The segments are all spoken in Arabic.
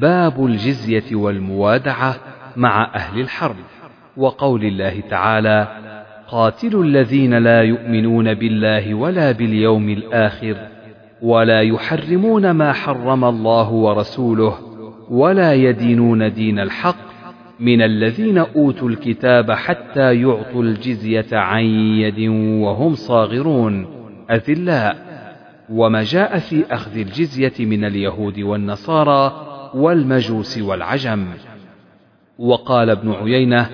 باب الجزية والموادعة مع أهل الحرب. وقول الله تعالى قاتلوا الذين لا يؤمنون بالله ولا باليوم الآخر ولا يحرمون ما حرم الله ورسوله ولا يدينون دين الحق من الذين أوتوا الكتاب حتى يعطوا الجزية عن يد وهم صاغرون. أذلاء. وما جاء في أخذ الجزية من اليهود والنصارى والمجوس والعجم. وقال ابن عيينة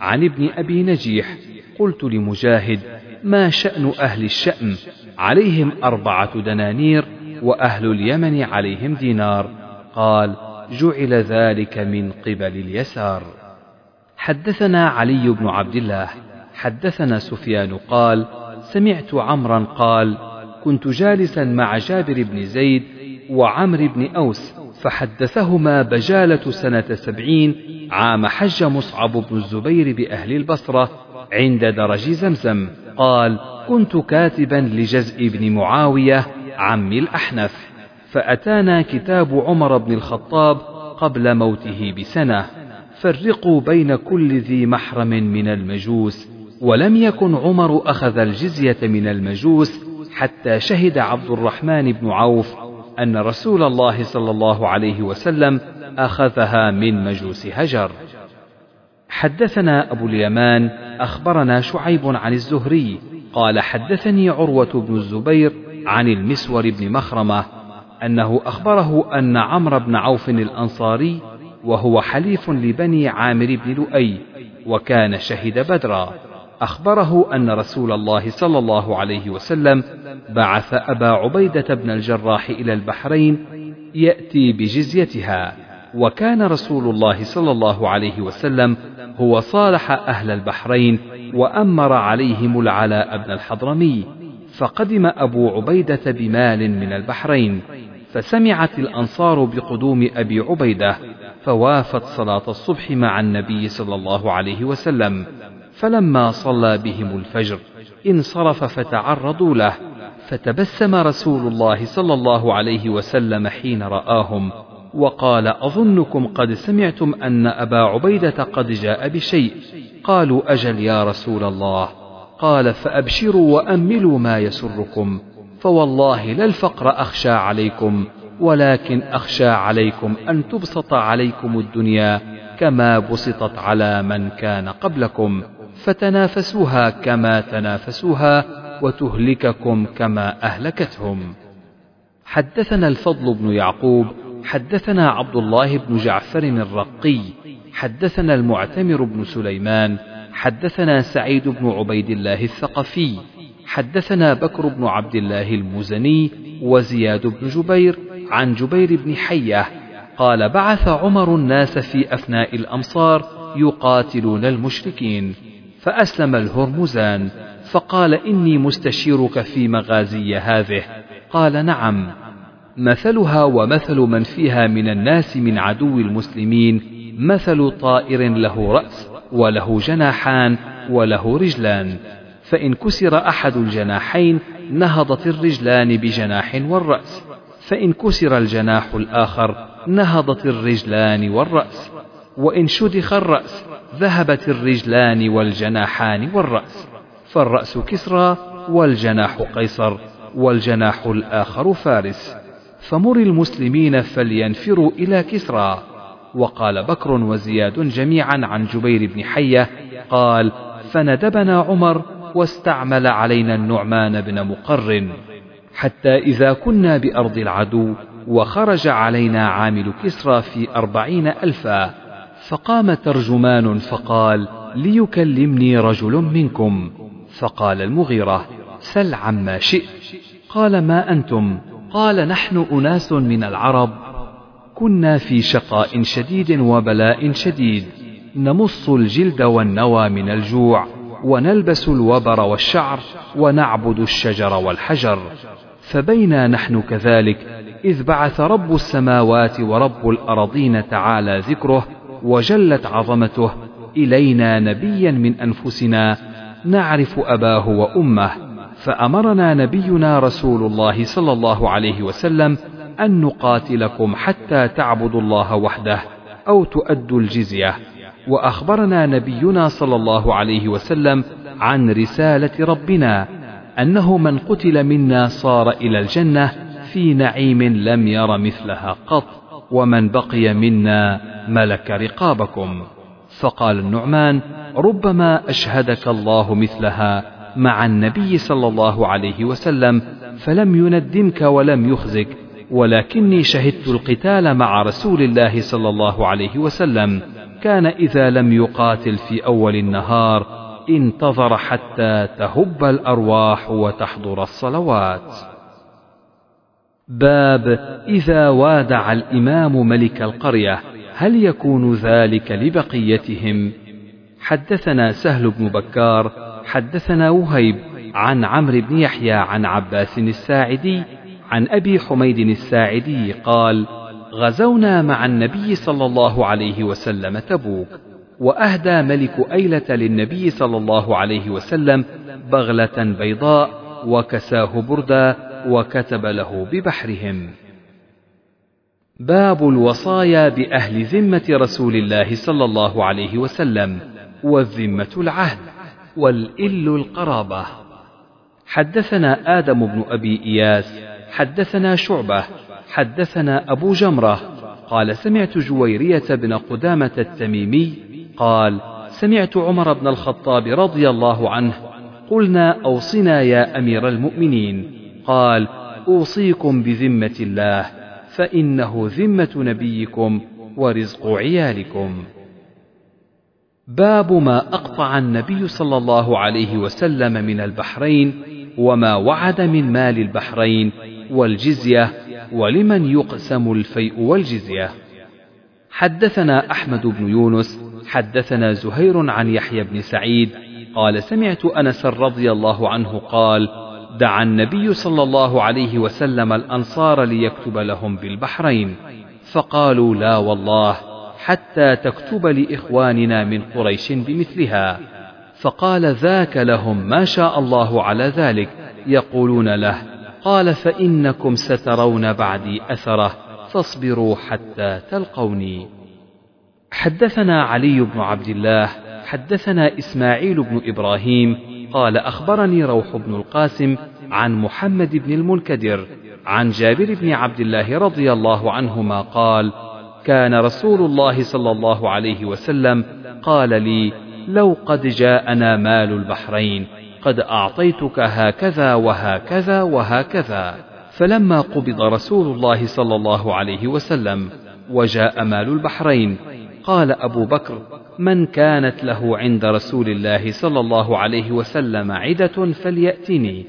عن ابن أبي نجيح قلت لمجاهد ما شأن أهل الشأم؟ عليهم أربعة دنانير وأهل اليمن عليهم دينار. قال جعل ذلك من قبل اليسار. حدثنا علي بن عبد الله. حدثنا سفيان قال سمعت عمرا قال كنت جالسا مع جابر بن زيد وعمر بن أوس فحدثهما بجالة سنة سبعين عام حج مصعب بن الزبير بأهل البصرة عند درج زمزم. قال كنت كاتبا لجزء بن معاوية عم الأحنف فأتانا كتاب عمر بن الخطاب قبل موته بسنة. فرقوا بين كل ذي محرم من المجوس ولم يكن عمر أخذ الجزية من المجوس حتى شهد عبد الرحمن بن عوف أن رسول الله صلى الله عليه وسلم أخذها من مجوس هجر. حدثنا أبو اليمان أخبرنا شعيب عن الزهري قال حدثني عروة بن الزبير عن المسور بن مخرمة أنه أخبره أن عمرو بن عوف الأنصاري وهو حليف لبني عامر بن لؤي وكان شهد بدرا. أخبره أن رسول الله صلى الله عليه وسلم بعث أبا عبيدة بن الجراح إلى البحرين يأتي بجزيتها وكان رسول الله صلى الله عليه وسلم هو صالح أهل البحرين وأمر عليهم العلاء بن الحضرمي فقدم أبو عبيدة بمال من البحرين فسمعت الأنصار بقدوم أبي عبيدة فوافت صلاة الصبح مع النبي صلى الله عليه وسلم. فلما صلى بهم الفجر انصرف فتعرضوا له فتبسم رسول الله صلى الله عليه وسلم حين رآهم وقال أظنكم قد سمعتم أن أبا عبيدة قد جاء بشيء. قالوا أجل يا رسول الله. قال فأبشروا وأملوا ما يسركم فوالله لا الفقر أخشى عليكم ولكن أخشى عليكم أن تبسط عليكم الدنيا كما بسطت على من كان قبلكم. فتنافسوها كما تنافسوها وتهلككم كما أهلكتهم. حدثنا الفضل بن يعقوب حدثنا عبد الله بن جعفر الرقي حدثنا المعتمر بن سليمان حدثنا سعيد بن عبيد الله الثقفي حدثنا بكر بن عبد الله المزني وزياد بن جبير عن جبير بن حية قال بعث عمر الناس في افناء الأمصار يقاتلون المشركين. فأسلم الهرمزان فقال إني مستشيرك في مغازي هذه. قال نعم. مثلها ومثل من فيها من الناس من عدو المسلمين مثل طائر له رأس وله جناحان وله رجلان. فإن كسر أحد الجناحين نهضت الرجلان بجناح والرأس فإن كسر الجناح الآخر نهضت الرجلان والرأس. وإن شدخ الرأس ذهبت الرجلان والجناحان والرأس فالرأس كسرى والجناح قيصر والجناح الآخر فارس. فمر المسلمين فلينفروا إلى كسرى. وقال بكر وزياد جميعا عن جبير بن حية قال فندبنا عمر واستعمل علينا النعمان بن مقر حتى إذا كنا بأرض العدو وخرج علينا عامل كسرى في أربعين ألفا فقام ترجمان فقال ليكلمني رجل منكم. فقال المغيرة سل عما شئت. قال ما أنتم؟ قال نحن أناس من العرب كنا في شقاء شديد وبلاء شديد نمص الجلد والنوى من الجوع ونلبس الوبر والشعر ونعبد الشجر والحجر فبينا نحن كذلك إذ بعث رب السماوات ورب الأرضين تعالى ذكره وجلت عظمته إلينا نبيا من أنفسنا نعرف أباه وأمه فأمرنا نبينا رسول الله صلى الله عليه وسلم أن نقاتلكم حتى تعبدوا الله وحده أو تؤدوا الجزية. وأخبرنا نبينا صلى الله عليه وسلم عن رسالة ربنا أنه من قتل منا صار إلى الجنة في نعيم لم ير مثلها قط. ومن بقي منا ملك رقابكم فقال النعمان ربما أشهدك الله مثلها مع النبي صلى الله عليه وسلم فلم يندمك ولم يخزك ولكني شهدت القتال مع رسول الله صلى الله عليه وسلم كان إذا لم يقاتل في أول النهار انتظر حتى تهب الأرواح وتحضر الصلوات. باب إذا وادع الإمام ملك القرية هل يكون ذلك لبقيتهم؟ حدثنا سهل بن بكار حدثنا وهيب عن عمرو بن يحيى عن عباس الساعدي عن أبي حميد الساعدي قال: غزونا مع النبي صلى الله عليه وسلم تبوك وأهدى ملك أيلة للنبي صلى الله عليه وسلم بغلة بيضاء وكساه بردا وكتب له ببحرهم. باب الوصايا بأهل ذمة رسول الله صلى الله عليه وسلم والذمة العهد والإل القرابة. حدثنا آدم بن أبي إياس حدثنا شعبة حدثنا أبو جمرة قال سمعت جويرية بن قدامة التميمي قال سمعت عمر بن الخطاب رضي الله عنه قلنا أوصنا يا أمير المؤمنين. قال أوصيكم بذمة الله فإنه ذمة نبيكم ورزق عيالكم. باب ما أقطع النبي صلى الله عليه وسلم من البحرين وما وعد من مال البحرين والجزية ولمن يقسم الفيء والجزية. حدثنا أحمد بن يونس حدثنا زهير عن يحيى بن سعيد قال سمعت أنس رضي الله عنه قال دعا النبي صلى الله عليه وسلم الأنصار ليكتب لهم بالبحرين فقالوا لا والله حتى تكتب لإخواننا من قريش بمثلها. فقال ذاك لهم ما شاء الله على ذلك يقولون له قال فإنكم سترون بعدي أثره فاصبروا حتى تلقوني. حدثنا علي بن عبد الله حدثنا إسماعيل بن إبراهيم قال أخبرني روح بن القاسم عن محمد بن المنكدر عن جابر بن عبد الله رضي الله عنهما قال كان رسول الله صلى الله عليه وسلم قال لي لو قد جاءنا مال البحرين قد أعطيتك هكذا وهكذا وهكذا. فلما قبض رسول الله صلى الله عليه وسلم وجاء مال البحرين قال أبو بكر من كانت له عند رسول الله صلى الله عليه وسلم عدة فليأتني.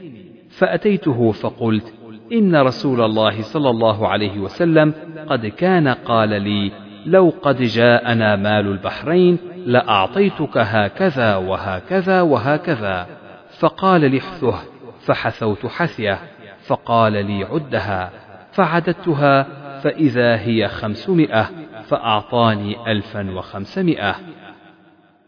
فأتيته فقلت إن رسول الله صلى الله عليه وسلم قد كان قال لي لو قد جاءنا مال البحرين لأعطيتك هكذا وهكذا وهكذا. فقال لي احثه فحثوت حثيه. فقال لي عدها. فعددتها فإذا هي خمسمائة فأعطاني ألفا وخمسمائة.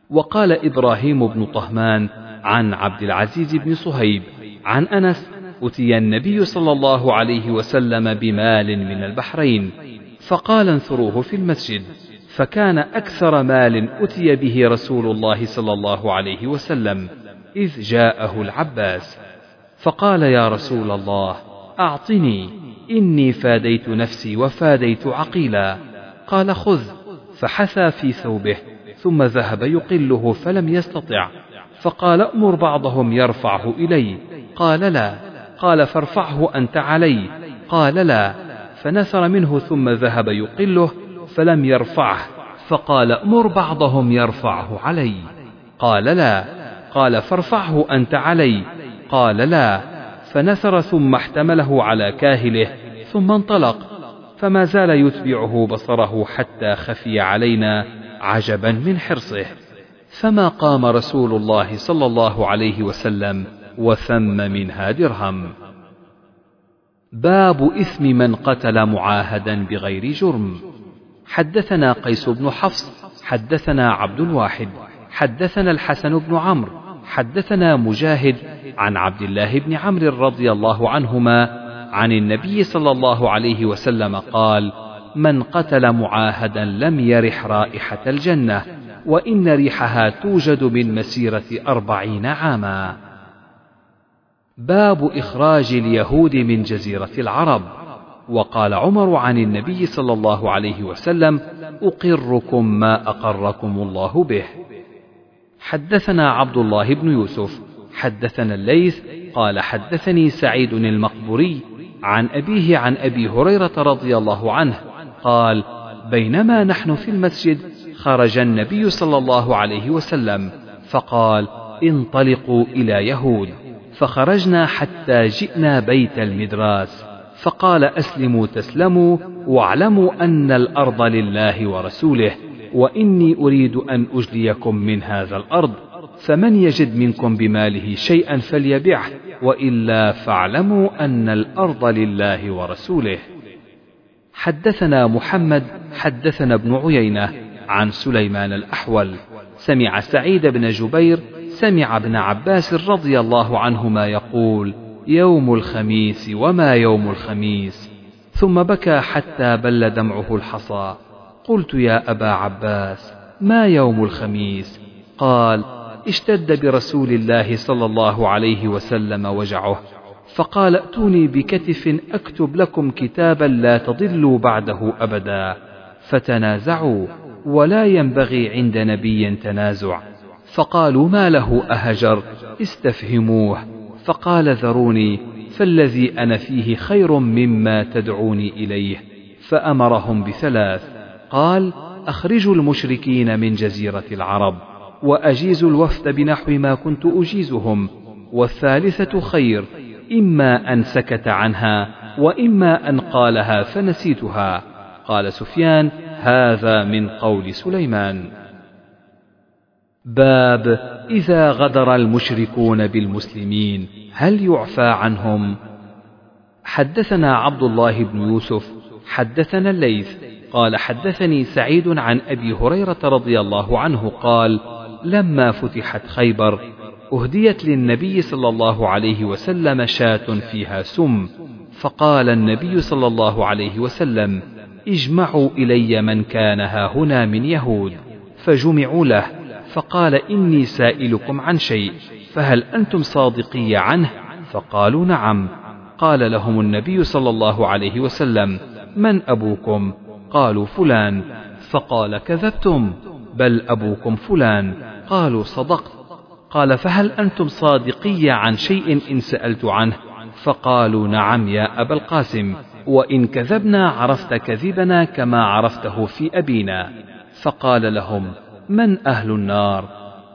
وقال إبراهيم بن طهمان عن عبد العزيز بن صهيب عن أنس أتي النبي صلى الله عليه وسلم بمال من البحرين فقال انثروه في المسجد. فكان أكثر مال أتي به رسول الله صلى الله عليه وسلم إذ جاءه العباس. فقال يا رسول الله أعطني إني فاديت نفسي وفاديت عقيلا. قال خذ فحثى في ثوبه ثم ذهب يقله فلم يستطع. فقال أمر بعضهم يرفعه إلي. قال لا. قال فارفعه أنت علي. قال لا. فنثر منه ثم ذهب يقله فلم يرفعه. فقال مر بعضهم يرفعه علي. قال لا. قال فارفعه أنت علي. قال لا. فنثر ثم احتمله على كاهله ثم انطلق. فما زال يتبعه بصره حتى خفي علينا عجبا من حرصه. فما قام رسول الله صلى الله عليه وسلم وثم منها درهم. باب إثم من قتل معاهدا بغير جرم. حدثنا قيس بن حفص حدثنا عبد الواحد حدثنا الحسن بن عمرو حدثنا مجاهد عن عبد الله بن عمرو رضي الله عنهما عن النبي صلى الله عليه وسلم قال من قتل معاهدا لم يرح رائحة الجنة وإن ريحها توجد من مسيرة أربعين عاما. باب إخراج اليهود من جزيرة العرب. وقال عمر عن النبي صلى الله عليه وسلم أقركم ما أقركم الله به. حدثنا عبد الله بن يوسف حدثنا الليث قال حدثني سعيد المقبوري عن أبيه عن أبي هريرة رضي الله عنه قال بينما نحن في المسجد خرج النبي صلى الله عليه وسلم فقال انطلقوا إلى يهود. فخرجنا حتى جئنا بيت المدراس فقال أسلموا تسلموا واعلموا أن الأرض لله ورسوله وإني أريد أن أجليكم من هذا الأرض. فمن يجد منكم بماله شيئا فليبعه وإلا فاعلموا أن الأرض لله ورسوله. حدثنا محمد حدثنا ابن عيينة عن سليمان الأحول. سمع سعيد بن جبير سمع ابن عباس رضي الله عنهما يقول يوم الخميس وما يوم الخميس؟ ثم بكى حتى بل دمعه الحصى. قلت يا أبا عباس ما يوم الخميس؟ قال اشتد برسول الله صلى الله عليه وسلم وجعه فقال ائتوني بكتف أكتب لكم كتابا لا تضلوا بعده أبدا فتنازعوا ولا ينبغي عند نبي تنازع فقالوا ما له أهجر استفهموه فقال ذروني فالذي أنا فيه خير مما تدعوني إليه فأمرهم بثلاث قال أخرجوا المشركين من جزيرة العرب واجيزوا الوفد بنحو ما كنت أجيزهم. والثالثة خير إما أن سكت عنها وإما أن قالها فنسيتها. قال سفيان هذا من قول سليمان. باب إذا غدر المشركون بالمسلمين هل يعفى عنهم؟ حدثنا عبد الله بن يوسف حدثنا الليث قال حدثني سعيد عن أبي هريرة رضي الله عنه قال لما فتحت خيبر أهديت للنبي صلى الله عليه وسلم شاة فيها سم فقال النبي صلى الله عليه وسلم اجمعوا إلي من كان ها هنا من يهود فجمعوا له فقال إني سائلكم عن شيء فهل أنتم صادقي عنه؟ فقالوا نعم قال لهم النبي صلى الله عليه وسلم من أبوكم؟ قالوا فلان فقال كذبتم بل أبوكم فلان قالوا صدقت. قال فهل أنتم صادقي عن شيء إن سألت عنه؟ فقالوا نعم يا أبا القاسم وإن كذبنا عرفت كذبنا كما عرفته في أبينا. فقال لهم من أهل النار؟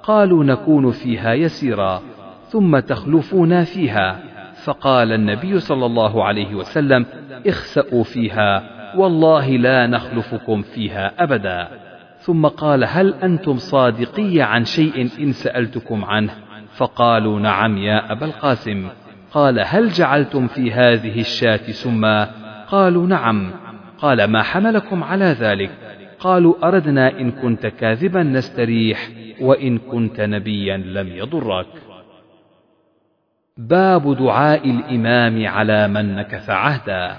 قالوا نكون فيها يسيرا ثم تخلفون فيها. فقال النبي صلى الله عليه وسلم اخسأوا فيها والله لا نخلفكم فيها أبدا. ثم قال هل أنتم صادقي عن شيء إن سألتكم عنه؟ فقالوا نعم يا أبا القاسم. قال هل جعلتم في هذه الشاة سما؟ قالوا نعم. قال ما حملكم على ذلك؟ قالوا أردنا إن كنت كاذبا نستريح وإن كنت نبيا لم يضرك. باب دعاء الإمام على من نكث عهدا.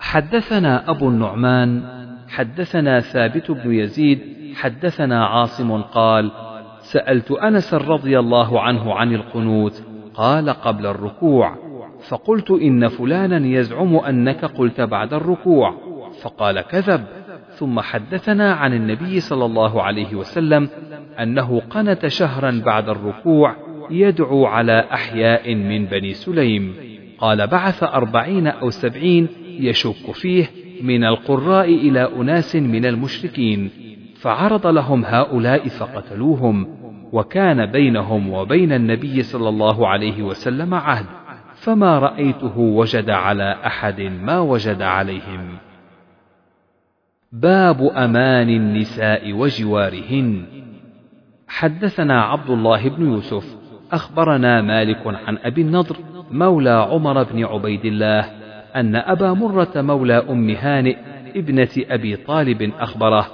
حدثنا أبو النعمان حدثنا ثابت بن يزيد حدثنا عاصم قال سألت أنس رضي الله عنه عن القنوت قال قبل الركوع فقلت إن فلانا يزعم أنك قلت بعد الركوع فقال كذب ثم حدثنا عن النبي صلى الله عليه وسلم أنه قنت شهرا بعد الركوع يدعو على أحياء من بني سليم قال بعث أربعين أو سبعين يشك فيه من القراء إلى أناس من المشركين فعرض لهم هؤلاء فقتلوهم وكان بينهم وبين النبي صلى الله عليه وسلم عهد فما رأيته وجد على أحد ما وجد عليهم. باب أمان النساء وجوارهن. حدثنا عبد الله بن يوسف أخبرنا مالك عن أبي النضر مولى عمر بن عبيد الله أن أبا مرة مولى أم هانئ ابنة أبي طالب أخبره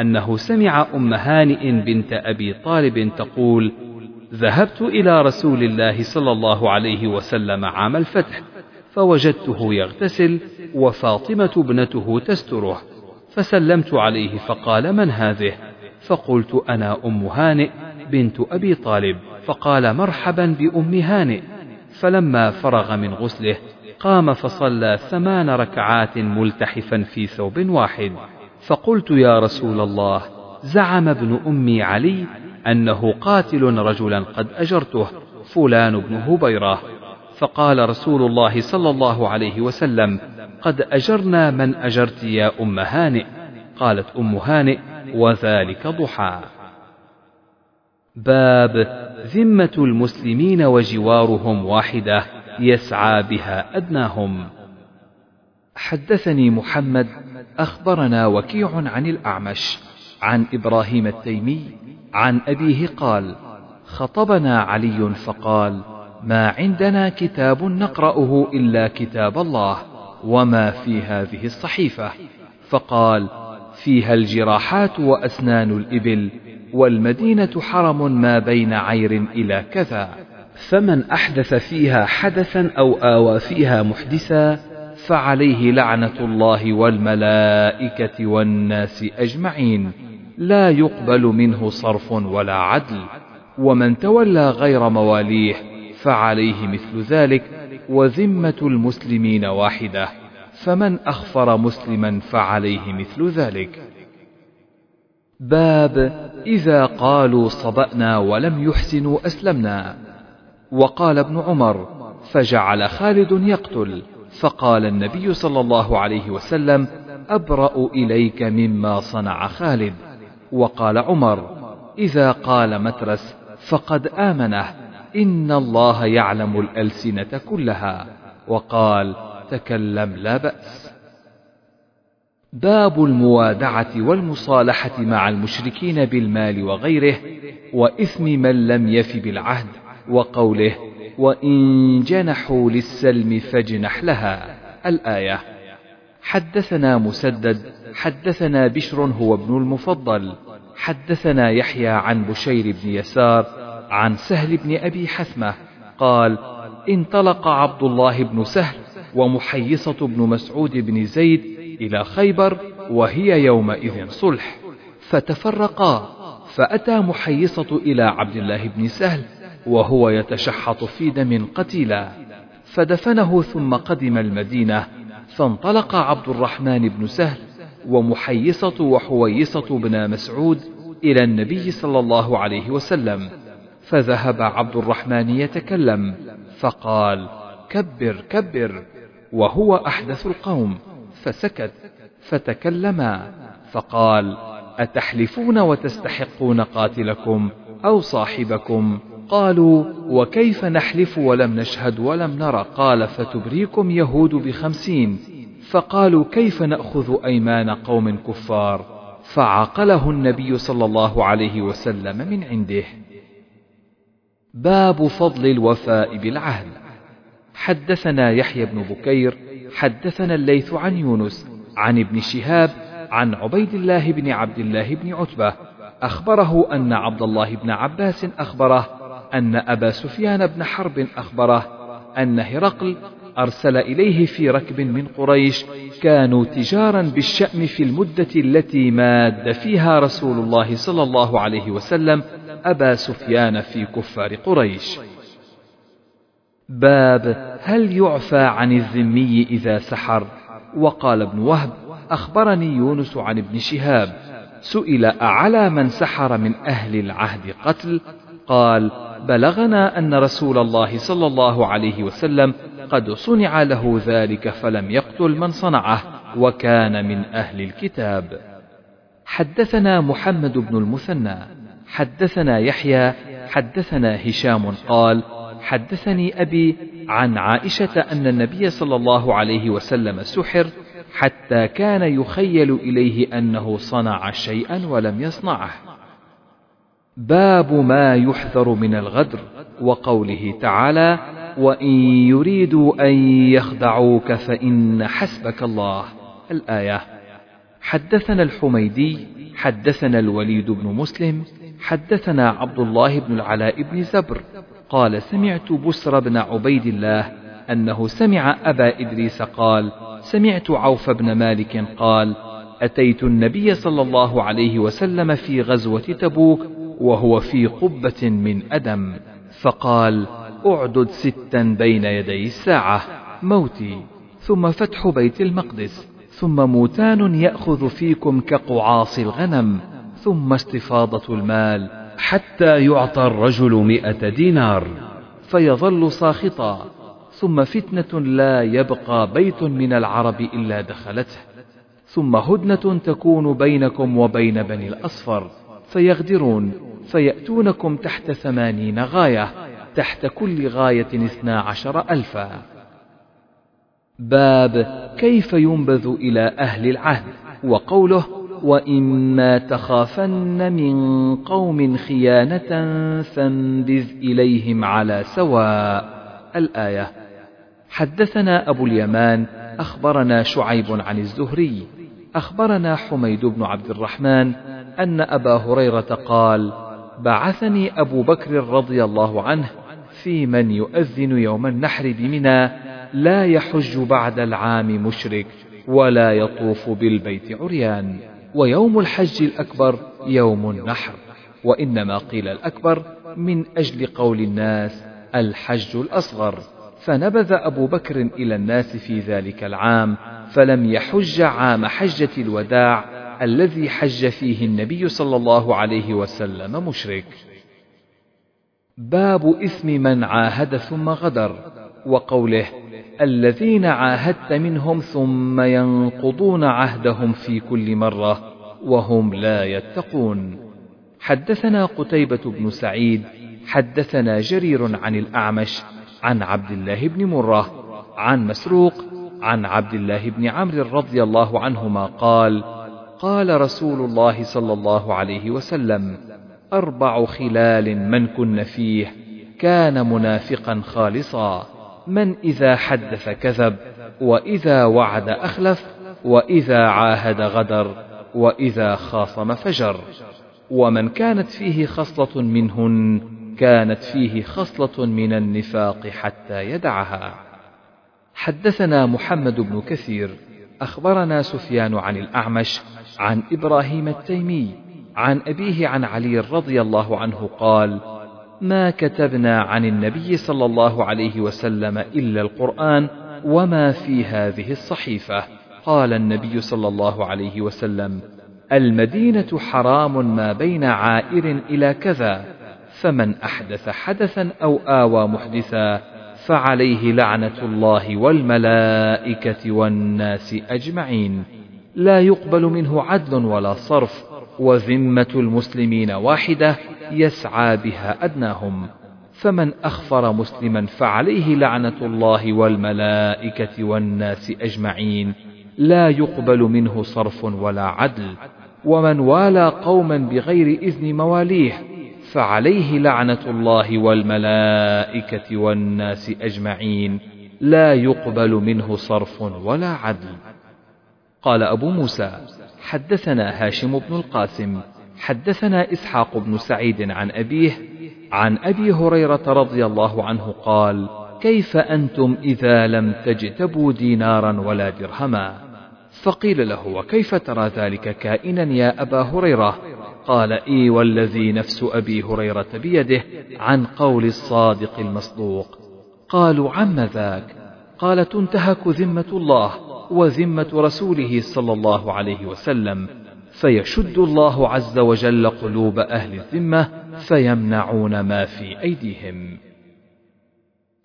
أنه سمع أم هانئ بنت أبي طالب تقول: ذهبت إلى رسول الله صلى الله عليه وسلم عام الفتح، فوجدته يغتسل وفاطمة ابنته تستره فسلمت عليه فقال من هذه؟ فقلت أنا أم هانئ بنت أبي طالب. فقال مرحبا بأم هانئ. فلما فرغ من غسله قام فصلى ثمان ركعات ملتحفا في ثوب واحد. فقلت يا رسول الله زعم ابن أمي علي أنه قاتل رجلا قد أجرته فلان بن هبيرة. فقال رسول الله صلى الله عليه وسلم قد أجرنا من أجرت يا أم هانئ. قالت أم هانئ وذلك ضحى. باب ذمة المسلمين وجوارهم واحدة. يسعى بها أدناهم. حدثني محمد أخبرنا وكيع عن الأعمش عن إبراهيم التيمي عن أبيه قال خطبنا علي فقال ما عندنا كتاب نقرأه إلا كتاب الله وما في هذه الصحيفة. فقال فيها الجراحات وأسنان الإبل والمدينة حرم ما بين عير إلى كذا. فمن أحدث فيها حدثا أو آوى فيها محدثا فعليه لعنة الله والملائكة والناس أجمعين. لا يقبل منه صرف ولا عدل. ومن تولى غير مواليه فعليه مثل ذلك وذمة المسلمين واحدة. فمن أخفر مسلما فعليه مثل ذلك. باب إذا قالوا صبأنا ولم يحسنوا أسلمنا. وقال ابن عمر فجعل خالد يقتل فقال النبي صلى الله عليه وسلم أبرأ إليك مما صنع خالد. وقال عمر إذا قال مترس فقد آمنه إن الله يعلم الألسنة كلها. وقال تكلم لا بأس. باب الموادعة والمصالحة مع المشركين بالمال وغيره وإثم من لم يف بالعهد. وقوله وإن جنحوا للسلم فاجنح لها. الآية. حدثنا مسدد حدثنا بشر هو ابن المفضل. حدثنا يحيى عن بشير بن يسار عن سهل بن أبي حثمة. قال انطلق عبد الله بن سهل ومحيصة بن مسعود بن زيد إلى خيبر وهي يومئذ صلح. فتفرقا فأتى محيصة إلى عبد الله بن سهل وهو يتشحط في دم قتيلا. فدفنه ثم قدم المدينة فانطلق عبد الرحمن بن سهل ومحيصة وحويصة بن مسعود إلى النبي صلى الله عليه وسلم. فذهب عبد الرحمن يتكلم فقال كبر كبر. وهو أحدث القوم فسكت فتكلما فقال أتحلفون وتستحقون قاتلكم أو صاحبكم قالوا وكيف نحلف ولم نشهد ولم نرى؟ قال فتبريكم يهود بخمسين. فقالوا كيف نأخذ أيمان قوم كفار؟ فعقله النبي صلى الله عليه وسلم من عنده. باب فضل الوفاء بالعهد. حدثنا يحيى بن بكير حدثنا الليث عن يونس عن ابن شهاب عن عبيد الله بن عبد الله بن عتبة. أخبره أن عبد الله بن عباس أخبره أن أبا سفيان بن حرب أخبره أن هرقل أرسل إليه في ركب من قريش كانوا تجارا بالشأم في المدة التي ماد فيها رسول الله صلى الله عليه وسلم أبا سفيان في كفار قريش. باب هل يعفى عن الذمي إذا سحر؟ وقال ابن وهب أخبرني يونس عن ابن شهاب سئل أعلى من سحر من أهل العهد قتل؟ قال بلغنا أن رسول الله صلى الله عليه وسلم قد صنع له ذلك فلم يقتل من صنعه وكان من أهل الكتاب. حدثنا محمد بن المثنى حدثنا يحيى حدثنا هشام قال حدثني أبي عن عائشة أن النبي صلى الله عليه وسلم سحر حتى كان يخيل إليه أنه صنع شيئا ولم يصنعه. باب ما يحذر من الغدر وقوله تعالى وإن يريدوا أن يخدعوك فإن حسبك الله. الآية حدثنا الحميدي حدثنا الوليد بن مسلم حدثنا عبد الله بن العلاء بن زبر قال سمعت بسر بن عبيد الله أنه سمع أبا إدريس قال سمعت عوف بن مالك قال أتيت النبي صلى الله عليه وسلم في غزوة تبوك وهو في قبة من أدم فقال أعدد ستا بين يدي الساعة موتي ثم فتح بيت المقدس ثم موتان يأخذ فيكم كقعاص الغنم ثم استفاضة المال حتى يعطى الرجل مئة دينار فيظل ساخطا ثم فتنة لا يبقى بيت من العرب إلا دخلته ثم هدنة تكون بينكم وبين بني الأصفر. فيغدرون فيأتونكم تحت ثمانين غاية تحت كل غاية اثنا عشر ألفا. باب كيف ينبذ إلى أهل العهد؟ وقوله وإما تخافن من قوم خيانة فانبذ إليهم على سواء. الآية حدثنا أبو اليمان أخبرنا شعيب عن الزهري أخبرنا حميد بن عبد الرحمن أن أبا هريرة قال بعثني أبو بكر رضي الله عنه في من يؤذن يوم النحر بمنى لا يحج بعد العام مشرك ولا يطوف بالبيت عريان ويوم الحج الأكبر يوم النحر وإنما قيل الأكبر من أجل قول الناس الحج الأصغر. فنبذ أبو بكر إلى الناس في ذلك العام فلم يحج عام حجة الوداع الذي حج فيه النبي صلى الله عليه وسلم مشرك. باب إثم من عاهد ثم غدر وقوله الذين عاهدت منهم ثم ينقضون عهدهم في كل مرة وهم لا يتقون. حدثنا قتيبة بن سعيد حدثنا جرير عن الأعمش عن عبد الله بن مرة عن مسروق عن عبد الله بن عمرو رضي الله عنهما قال قال رسول الله صلى الله عليه وسلم أربع خلال من كن فيه كان منافقا خالصا من إذا حدث كذب وإذا وعد أخلف وإذا عاهد غدر وإذا خاصم فجر ومن كانت فيه خصلة منهن كانت فيه خصلة من النفاق حتى يدعها. حدثنا محمد بن كثير أخبرنا سفيان عن الأعمش عن إبراهيم التيمي عن أبيه عن علي رضي الله عنه قال ما كتبنا عن النبي صلى الله عليه وسلم إلا القرآن وما في هذه الصحيفة. قال النبي صلى الله عليه وسلم المدينة حرام ما بين عائر إلى كذا. فمن أحدث حدثا أو آوى محدثا فعليه لعنة الله والملائكة والناس أجمعين. لا يقبل منه عدل ولا صرف وذمة المسلمين واحدة يسعى بها أدناهم. فمن أخفر مسلما فعليه لعنة الله والملائكة والناس أجمعين. لا يقبل منه صرف ولا عدل. ومن والى قوما بغير إذن مواليه فعليه لعنة الله والملائكة والناس أجمعين. لا يقبل منه صرف ولا عدل. قال أبو موسى حدثنا هاشم بن القاسم حدثنا إسحاق بن سعيد عن أبيه عن أبي هريرة رضي الله عنه قال كيف أنتم إذا لم تجتبوا دينارا ولا درهما؟ فقيل له وكيف ترى ذلك كائنا يا أبا هريرة؟ قال إي والذي نفس أبي هريرة بيده عن قول الصادق المصدوق قالوا عم ذاك قال تنتهك ذمة الله وذمة رسوله صلى الله عليه وسلم فيشد الله عز وجل قلوب أهل الذمة فيمنعون ما في أيديهم.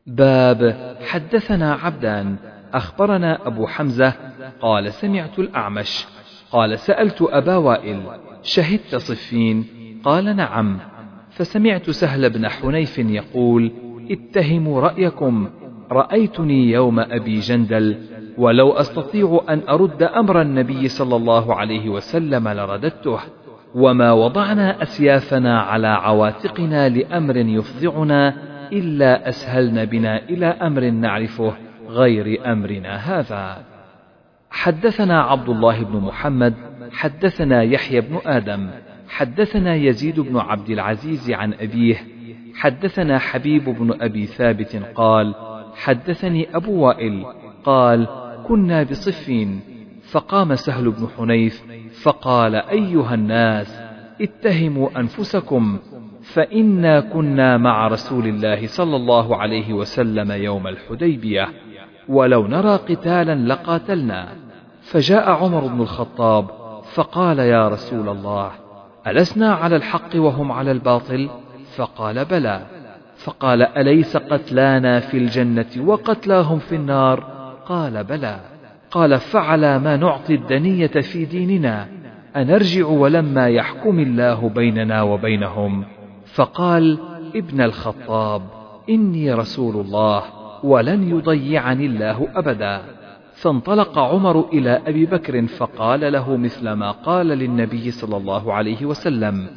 باب حدثنا عبدان أخبرنا أبو حمزة قال سمعت الأعمش قال سألت أبا وائل شهدت صفين؟ قال نعم. فسمعت سهل بن حنيف يقول اتهموا رأيكم. رأيتني يوم أبي جندل ولو أستطيع أن أرد أمر النبي صلى الله عليه وسلم لرددته. وما وضعنا أسيافنا على عواتقنا لأمر يفظعنا إلا أسهلن بنا إلى أمر نعرفه غير أمرنا هذا. حدثنا عبد الله بن محمد حدثنا يحيى بن آدم حدثنا يزيد بن عبد العزيز عن أبيه حدثنا حبيب بن أبي ثابت قال حدثني أبو وائل قال كنا بصفين فقام سهل بن حنيف فقال أيها الناس اتهموا أنفسكم فإنا كنا مع رسول الله صلى الله عليه وسلم يوم الحديبية. ولو نرى قتالا لقاتلنا. فجاء عمر بن الخطاب فقال يا رسول الله ألسنا على الحق وهم على الباطل؟ فقال بلى. فقال أليس قتلانا في الجنة وقتلاهم في النار؟ قال بلى. قال فعلى ما نعطي الدنية في ديننا أنرجع ولما يحكم الله بيننا وبينهم؟ فقال ابن الخطاب إني رسول الله. ولن يضيعني الله أبدا. فانطلق عمر إلى أبي بكر فقال له مثل ما قال للنبي صلى الله عليه وسلم.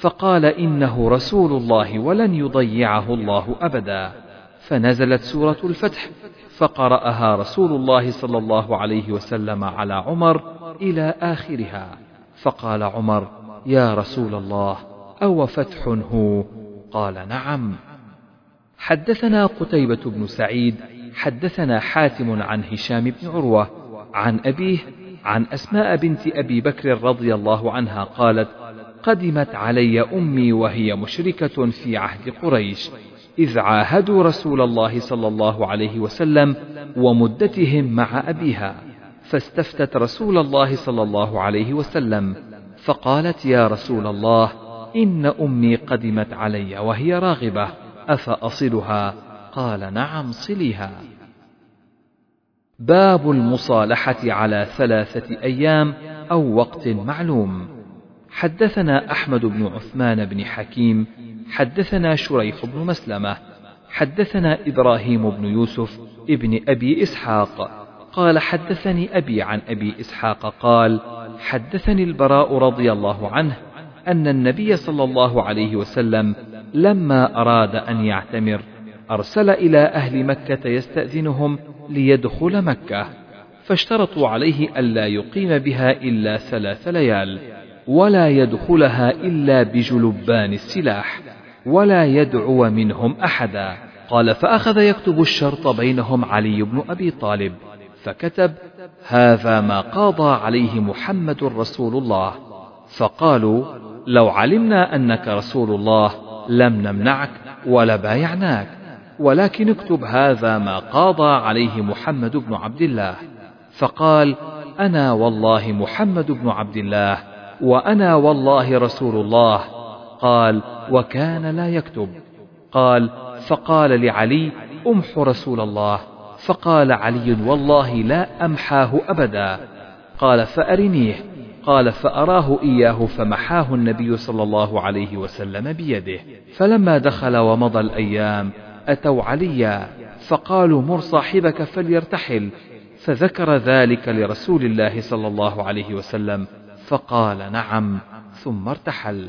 فقال إنه رسول الله ولن يضيعه الله أبدا. فنزلت سورة الفتح فقرأها رسول الله صلى الله عليه وسلم على عمر إلى آخرها. فقال عمر يا رسول الله أو فتح هو؟ قال نعم. حدثنا قتيبة بن سعيد حدثنا حاتم عن هشام بن عروة عن أبيه عن أسماء بنت أبي بكر رضي الله عنها قالت قدمت علي أمي وهي مشركة في عهد قريش إذ عاهدوا رسول الله صلى الله عليه وسلم ومدتهم مع أبيها فاستفتت رسول الله صلى الله عليه وسلم فقالت يا رسول الله إن أمي قدمت علي وهي راغبة أفأصلها؟ قال نعم صلها باب المصالحة على ثلاثة أيام أو وقت معلوم. حدثنا أحمد بن عثمان بن حكيم حدثنا شريح بن مسلمة حدثنا إبراهيم بن يوسف ابن أبي إسحاق. قال حدثني أبي عن أبي إسحاق قال حدثني البراء رضي الله عنه أن النبي صلى الله عليه وسلم لما أراد أن يعتمر أرسل إلى أهل مكة يستأذنهم ليدخل مكة فاشترطوا عليه ألا يقيم بها إلا ثلاث ليال ولا يدخلها إلا بجلبان السلاح ولا يدعو منهم أحدا. قال فأخذ يكتب الشرط بينهم علي بن أبي طالب فكتب هذا ما قاضى عليه محمد رسول الله. فقالوا لو علمنا أنك رسول الله لم نمنعك ولا بايعناك ولكن اكتب هذا ما قاضى عليه محمد بن عبد الله. فقال أنا والله محمد بن عبد الله وأنا والله رسول الله. قال وكان لا يكتب. قال فقال لعلي أمح رسول الله. فقال علي والله لا أمحاه أبدا. قال فأرنيه. قال فأراه إياه فمحاه النبي صلى الله عليه وسلم بيده. فلما دخل ومضى الأيام أتوا عليا فقالوا مر صاحبك فليرتحل. فذكر ذلك لرسول الله صلى الله عليه وسلم فقال نعم ثم ارتحل.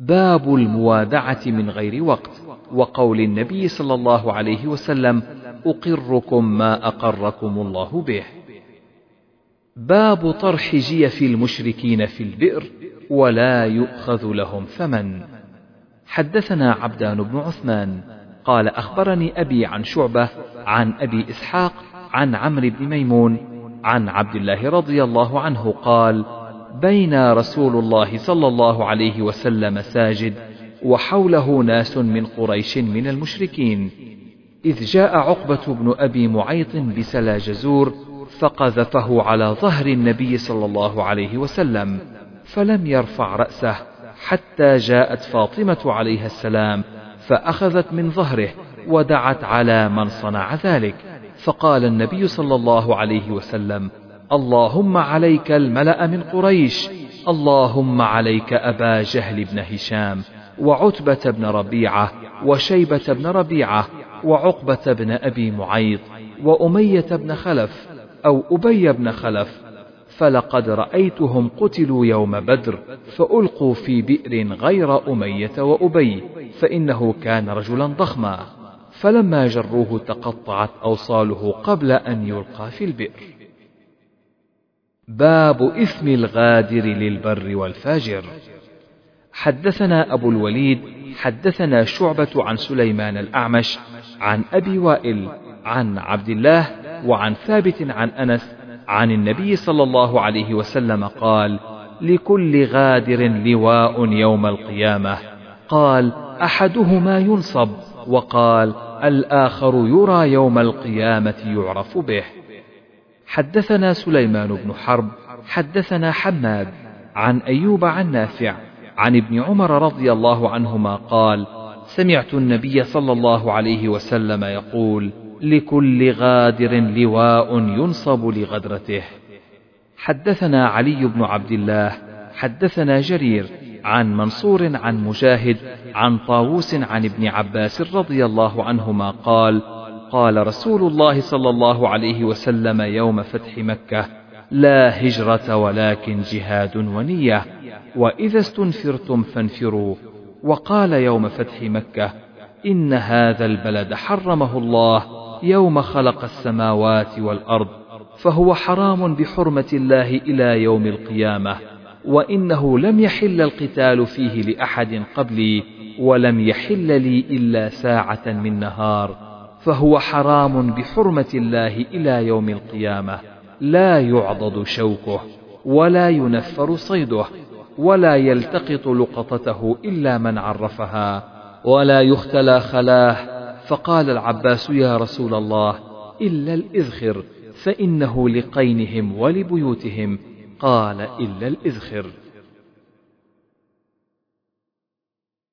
باب الموادعة من غير وقت وقول النبي صلى الله عليه وسلم أقركم ما أقركم الله به. باب طرح جيف المشركين في البئر ولا يؤخذ لهم ثمن. حدثنا عبدان بن عثمان قال أخبرني أبي عن شعبة عن أبي إسحاق عن عمرو بن ميمون عن عبد الله رضي الله عنه قال بين رسول الله صلى الله عليه وسلم ساجد وحوله ناس من قريش من المشركين إذ جاء عقبة بن أبي معيط بسلا جزور فقذفه على ظهر النبي صلى الله عليه وسلم فلم يرفع رأسه حتى جاءت فاطمة عليها السلام فأخذت من ظهره ودعت على من صنع ذلك. فقال النبي صلى الله عليه وسلم اللهم عليك الملأ من قريش اللهم عليك أبا جهل بن هشام وعتبة بن ربيعة وشيبة بن ربيعة وعقبة بن أبي معيط وأمية بن خلف أو أبي بن خلف فلقد رأيتهم قتلوا يوم بدر فألقوا في بئر غير أمية وأبي فإنه كان رجلا ضخما فلما جروه تقطعت أوصاله قبل أن يلقى في البئر. باب إثم الغادر للبر والفاجر. حدثنا أبو الوليد حدثنا شعبة عن سليمان الأعمش عن أبي وائل عن عبد الله وعن ثابت عن أنس عن النبي صلى الله عليه وسلم قال لكل غادر لواء يوم القيامة. قال أحدهما ينصب. وقال الآخر يرى يوم القيامة يعرف به. حدثنا سليمان بن حرب حدثنا حماد عن أيوب عن نافع عن ابن عمر رضي الله عنهما قال سمعت النبي صلى الله عليه وسلم يقول لكل غادر لواء ينصب لغدرته. حدثنا علي بن عبد الله حدثنا جرير عن منصور عن مجاهد عن طاووس عن ابن عباس رضي الله عنهما قال قال رسول الله صلى الله عليه وسلم يوم فتح مكة لا هجرة ولكن جهاد ونية وإذا استنفرتم فانفروا. وقال يوم فتح مكة إن هذا البلد حرمه الله يوم خلق السماوات والأرض فهو حرام بحرمة الله إلى يوم القيامة وإنه لم يحل القتال فيه لأحد قبلي ولم يحل لي إلا ساعة من نهار فهو حرام بحرمة الله إلى يوم القيامة لا يعضد شوكه ولا ينفر صيده ولا يلتقط لقطته إلا من عرفها ولا يختلى خلاه فقال العباس يا رسول الله إلا الإذخر فإنه لقينهم ولبيوتهم. قال إلا الإذخر.